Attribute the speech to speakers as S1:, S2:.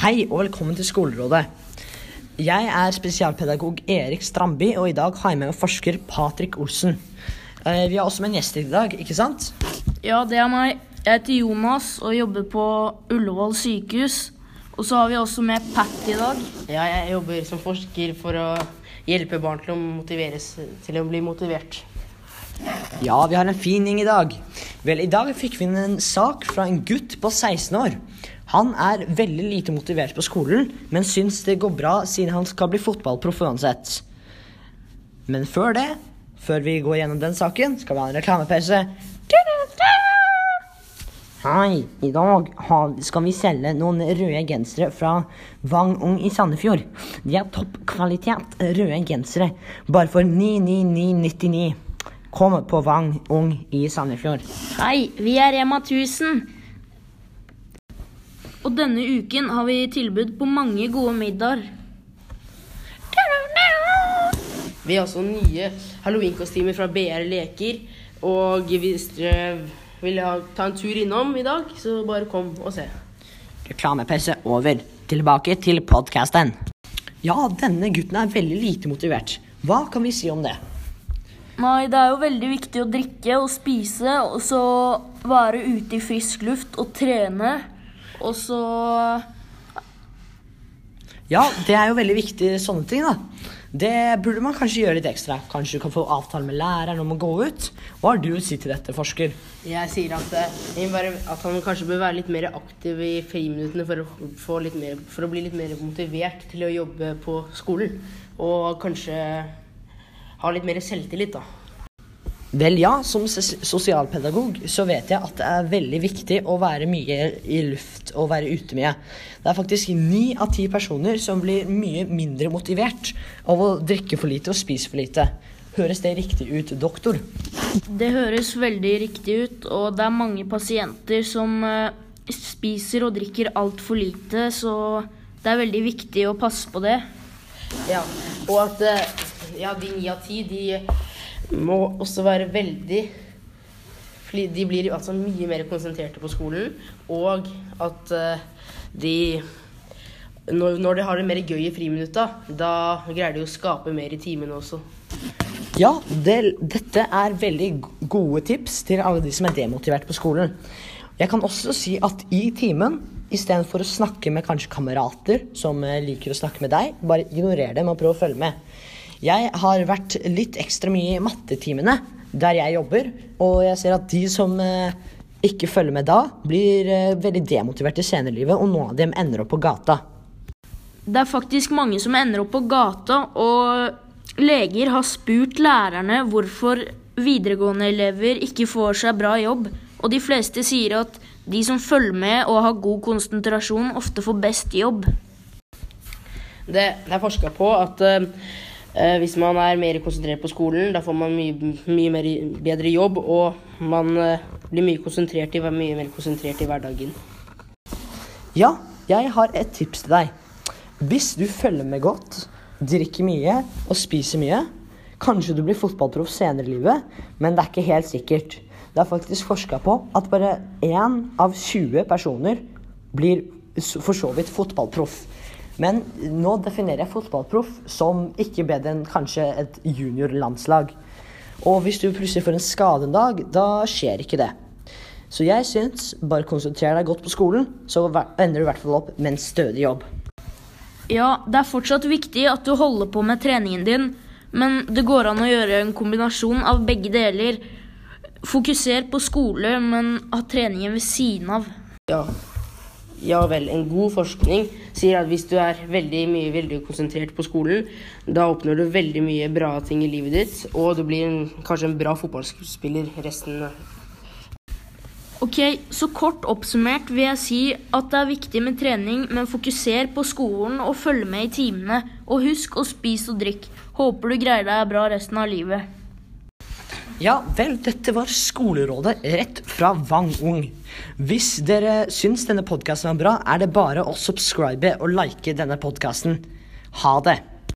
S1: Hei og velkommen til Skolerådet. Jeg er spesialpedagog Erik Strandby, og i dag har jeg med meg forsker Patrick Olsen. Eh, Vi har også med en gjest i dag, ikke sant?
S2: Ja, det er meg. Jeg heter Jonas og jobber på Ullevål sykehus. Og så har vi også med Pat i dag.
S3: Ja, jeg jobber som forsker for å hjelpe barn til å til å bli motivert.
S1: Ja, vi har en fin gjeng i dag. Vel, i dag fikk vi inn en sak fra en gutt på 16 år. Han er veldig lite motivert på skolen, men syns det går bra siden han skal bli fotballproff uansett. Men før det, før vi går gjennom den saken, skal vi ha en reklamepause. Hei, i dag skal vi selge noen røde gensere fra Vang Ung i Sandefjord. De er toppkvalitet røde gensere, bare for 99999. Kom på Vang Ung i Sandefjord.
S2: Hei, vi er Rema 1000. Og denne uken har vi tilbud på mange gode middager.
S3: Vi har også nye halloweenkostymer fra BR Leker. Og hvis dere vil ta en tur innom i dag, så bare kom og se.
S1: Reklamepause over. Tilbake til podkasten. Ja, denne gutten er veldig lite motivert. Hva kan vi si om det?
S2: Nei, det er jo veldig viktig å drikke og spise, og så være ute i frisk luft og trene. Og så
S1: Ja, det er jo veldig viktig sånne ting, da. Det burde man kanskje gjøre litt ekstra. Kanskje du kan få avtale med læreren om å gå ut. Hva har du å si til dette, forsker?
S3: Jeg sier at, eh, jeg bare, at han kanskje bør være litt mer aktiv i friminuttene for å, få litt mer, for å bli litt mer motivert til å jobbe på skolen. Og kanskje ha litt mer selvtillit, da.
S1: Vel, ja, som sos- sosialpedagog så vet jeg at det er veldig viktig å være mye i luft og være ute mye. Det er faktisk ni av ti personer som blir mye mindre motivert av å drikke for lite og spise for lite. Høres det riktig ut, doktor?
S2: Det høres veldig riktig ut, og det er mange pasienter som eh, spiser og drikker altfor lite, så det er veldig viktig å passe på det.
S3: Ja, og at eh, ja, de ni av ti, de må også være veldig De blir altså mye mer konsentrerte på skolen, og at eh, de når, når de har det mer gøy i friminutta, da greier de å skape mer i timene også.
S1: Ja, det, dette er veldig gode tips til alle de som er demotivert på skolen. Jeg kan også si at i timen, istedenfor å snakke med kanskje kamerater som eh, liker å snakke med deg, bare ignorer dem og prøv å følge med. Jeg har vært litt ekstra mye i mattetimene der jeg jobber, og jeg ser at de som eh, ikke følger med da, blir eh, veldig demotivert i senere i livet, og noen av dem ender opp på gata.
S2: Det er faktisk mange som ender opp på gata, og leger har spurt lærerne hvorfor videregående elever ikke får seg bra jobb, og de fleste sier at de som følger med og har god konsentrasjon, ofte får best jobb.
S3: Det, det er forska på at eh, hvis man er mer konsentrert på skolen, da får man mye, mye mer, bedre jobb, og man eh, blir mye, konsentrert i, mye mer konsentrert i hverdagen.
S1: Ja, jeg har et tips til deg. Hvis du følger med godt, drikker mye og spiser mye, kanskje du blir fotballproff senere i livet, men det er ikke helt sikkert. Det er faktisk forska på at bare én av 20 personer blir for så vidt fotballproff. Men nå definerer jeg fotballproff som ikke bedre enn kanskje et juniorlandslag. Og hvis du plutselig får en skade en dag, da skjer ikke det. Så jeg syns bare konsentrer deg godt på skolen, så ender du i hvert fall opp med en stødig jobb.
S2: Ja, det er fortsatt viktig at du holder på med treningen din, men det går an å gjøre en kombinasjon av begge deler. Fokuser på skole, men ha treningen ved siden av.
S3: Ja. Ja vel, en god forskning sier at hvis du er veldig mye veldig konsentrert på skolen, da oppnår du veldig mye bra ting i livet ditt, og du blir en, kanskje en bra fotballspiller resten
S2: Ok, så kort oppsummert vil jeg si at det er viktig med trening, men fokuser på skolen og følg med i timene. Og husk å spise og drikke. Håper du greier deg bra resten av livet.
S1: Ja vel, dette var Skolerådet rett fra Wang Ung. Hvis dere syns denne podkasten var bra, er det bare å subscribe og like denne podkasten. Ha det!